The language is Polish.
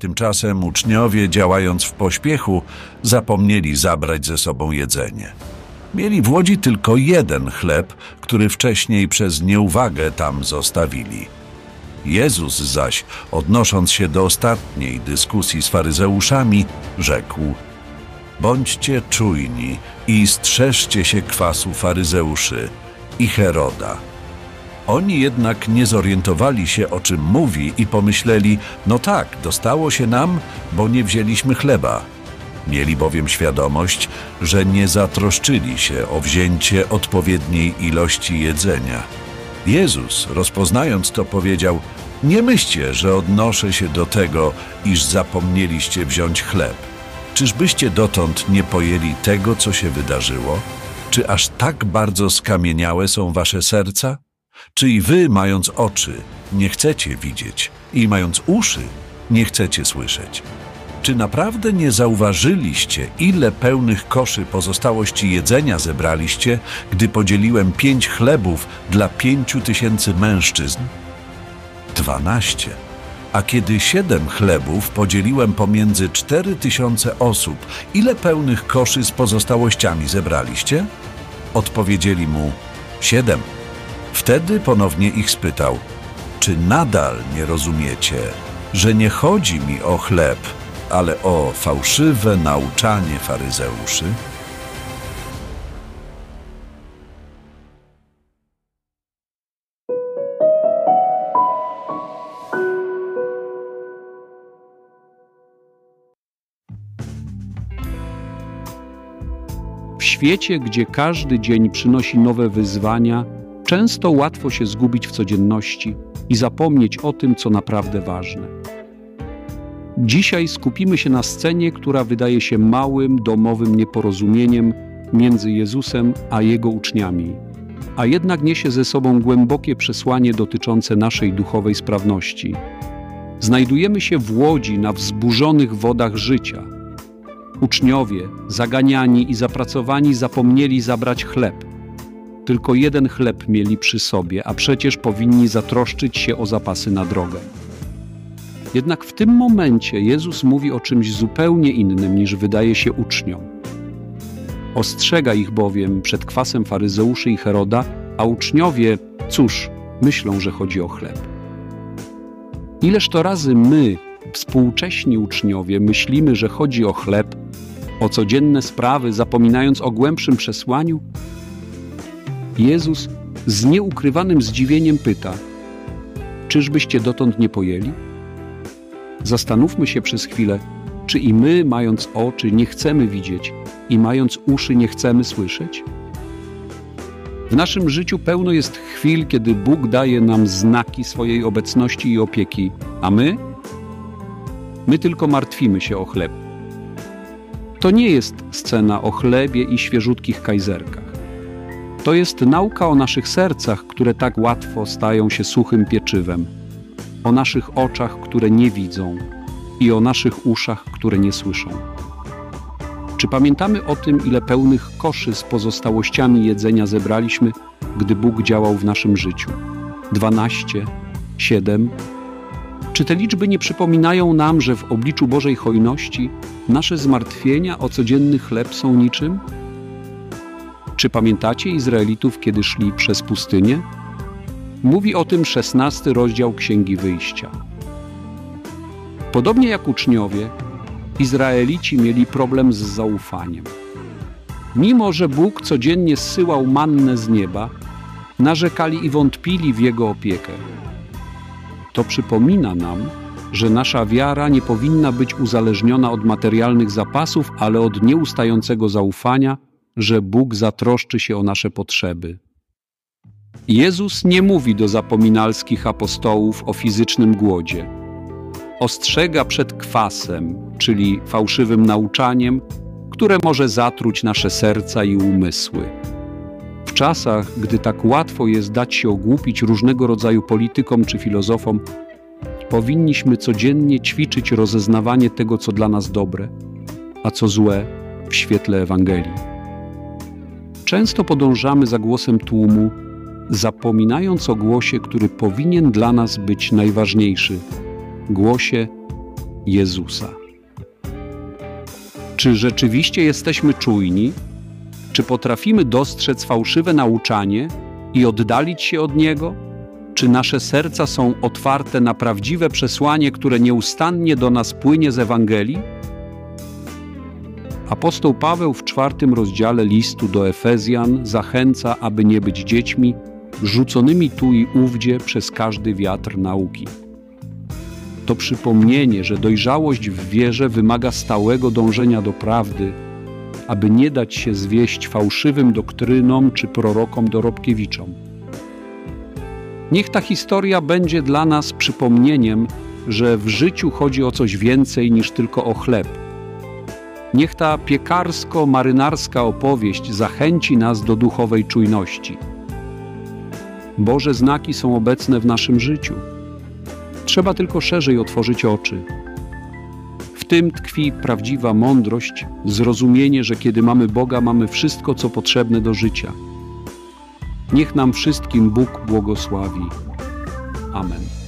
Tymczasem uczniowie, działając w pośpiechu, zapomnieli zabrać ze sobą jedzenie. Mieli w łodzi tylko jeden chleb, który wcześniej przez nieuwagę tam zostawili. Jezus zaś, odnosząc się do ostatniej dyskusji z faryzeuszami, rzekł: Bądźcie czujni i strzeżcie się kwasu faryzeuszy i Heroda. Oni jednak nie zorientowali się, o czym mówi i pomyśleli: No tak, dostało się nam, bo nie wzięliśmy chleba. Mieli bowiem świadomość, że nie zatroszczyli się o wzięcie odpowiedniej ilości jedzenia. Jezus, rozpoznając to, powiedział: Nie myślcie, że odnoszę się do tego, iż zapomnieliście wziąć chleb. Czyżbyście dotąd nie pojęli tego, co się wydarzyło? Czy aż tak bardzo skamieniałe są wasze serca? Czy i wy, mając oczy, nie chcecie widzieć i mając uszy, nie chcecie słyszeć? Czy naprawdę nie zauważyliście, ile pełnych koszy pozostałości jedzenia zebraliście, gdy podzieliłem pięć chlebów dla pięciu tysięcy mężczyzn? Dwanaście. A kiedy siedem chlebów podzieliłem pomiędzy cztery tysiące osób, ile pełnych koszy z pozostałościami zebraliście? Odpowiedzieli mu siedem. Wtedy ponownie ich spytał: Czy nadal nie rozumiecie, że nie chodzi mi o chleb, ale o fałszywe nauczanie faryzeuszy? W świecie, gdzie każdy dzień przynosi nowe wyzwania, często łatwo się zgubić w codzienności i zapomnieć o tym, co naprawdę ważne. Dzisiaj skupimy się na scenie, która wydaje się małym, domowym nieporozumieniem między Jezusem a jego uczniami, a jednak niesie ze sobą głębokie przesłanie dotyczące naszej duchowej sprawności. Znajdujemy się w łodzi na wzburzonych wodach życia. Uczniowie, zaganiani i zapracowani, zapomnieli zabrać chleb. Tylko jeden chleb mieli przy sobie, a przecież powinni zatroszczyć się o zapasy na drogę. Jednak w tym momencie Jezus mówi o czymś zupełnie innym niż wydaje się uczniom. Ostrzega ich bowiem przed kwasem faryzeuszy i Heroda, a uczniowie, cóż, myślą, że chodzi o chleb. Ileż to razy my, współcześni uczniowie, myślimy, że chodzi o chleb, o codzienne sprawy, zapominając o głębszym przesłaniu? Jezus z nieukrywanym zdziwieniem pyta: Czyżbyście dotąd nie pojęli? Zastanówmy się przez chwilę, czy i my, mając oczy, nie chcemy widzieć i mając uszy, nie chcemy słyszeć? W naszym życiu pełno jest chwil, kiedy Bóg daje nam znaki swojej obecności i opieki, a my? My tylko martwimy się o chleb. To nie jest scena o chlebie i świeżutkich kajzerkach. To jest nauka o naszych sercach, które tak łatwo stają się suchym pieczywem o naszych oczach, które nie widzą i o naszych uszach, które nie słyszą. Czy pamiętamy o tym, ile pełnych koszy z pozostałościami jedzenia zebraliśmy, gdy Bóg działał w naszym życiu? Dwanaście, siedem. Czy te liczby nie przypominają nam, że w obliczu Bożej hojności nasze zmartwienia o codzienny chleb są niczym? Czy pamiętacie Izraelitów, kiedy szli przez pustynię? Mówi o tym szesnasty rozdział Księgi Wyjścia. Podobnie jak uczniowie, Izraelici mieli problem z zaufaniem. Mimo, że Bóg codziennie zsyłał mannę z nieba, narzekali i wątpili w Jego opiekę. To przypomina nam, że nasza wiara nie powinna być uzależniona od materialnych zapasów, ale od nieustającego zaufania, że Bóg zatroszczy się o nasze potrzeby. Jezus nie mówi do zapominalskich apostołów o fizycznym głodzie. Ostrzega przed kwasem, czyli fałszywym nauczaniem, które może zatruć nasze serca i umysły. W czasach, gdy tak łatwo jest dać się ogłupić różnego rodzaju politykom czy filozofom, powinniśmy codziennie ćwiczyć rozeznawanie tego, co dla nas dobre, a co złe w świetle Ewangelii. Często podążamy za głosem tłumu, zapominając o głosie, który powinien dla nas być najważniejszy głosie: Jezusa. Czy rzeczywiście jesteśmy czujni? Czy potrafimy dostrzec fałszywe nauczanie i oddalić się od niego? Czy nasze serca są otwarte na prawdziwe przesłanie, które nieustannie do nas płynie z Ewangelii? Apostoł Paweł w czwartym rozdziale listu do Efezjan zachęca, aby nie być dziećmi rzuconymi tu i ówdzie przez każdy wiatr nauki. To przypomnienie, że dojrzałość w wierze wymaga stałego dążenia do prawdy, aby nie dać się zwieść fałszywym doktrynom czy prorokom dorobkiewiczom. Niech ta historia będzie dla nas przypomnieniem, że w życiu chodzi o coś więcej niż tylko o chleb. Niech ta piekarsko-marynarska opowieść zachęci nas do duchowej czujności. Boże znaki są obecne w naszym życiu. Trzeba tylko szerzej otworzyć oczy. W tym tkwi prawdziwa mądrość, zrozumienie, że kiedy mamy Boga, mamy wszystko, co potrzebne do życia. Niech nam wszystkim Bóg błogosławi. Amen.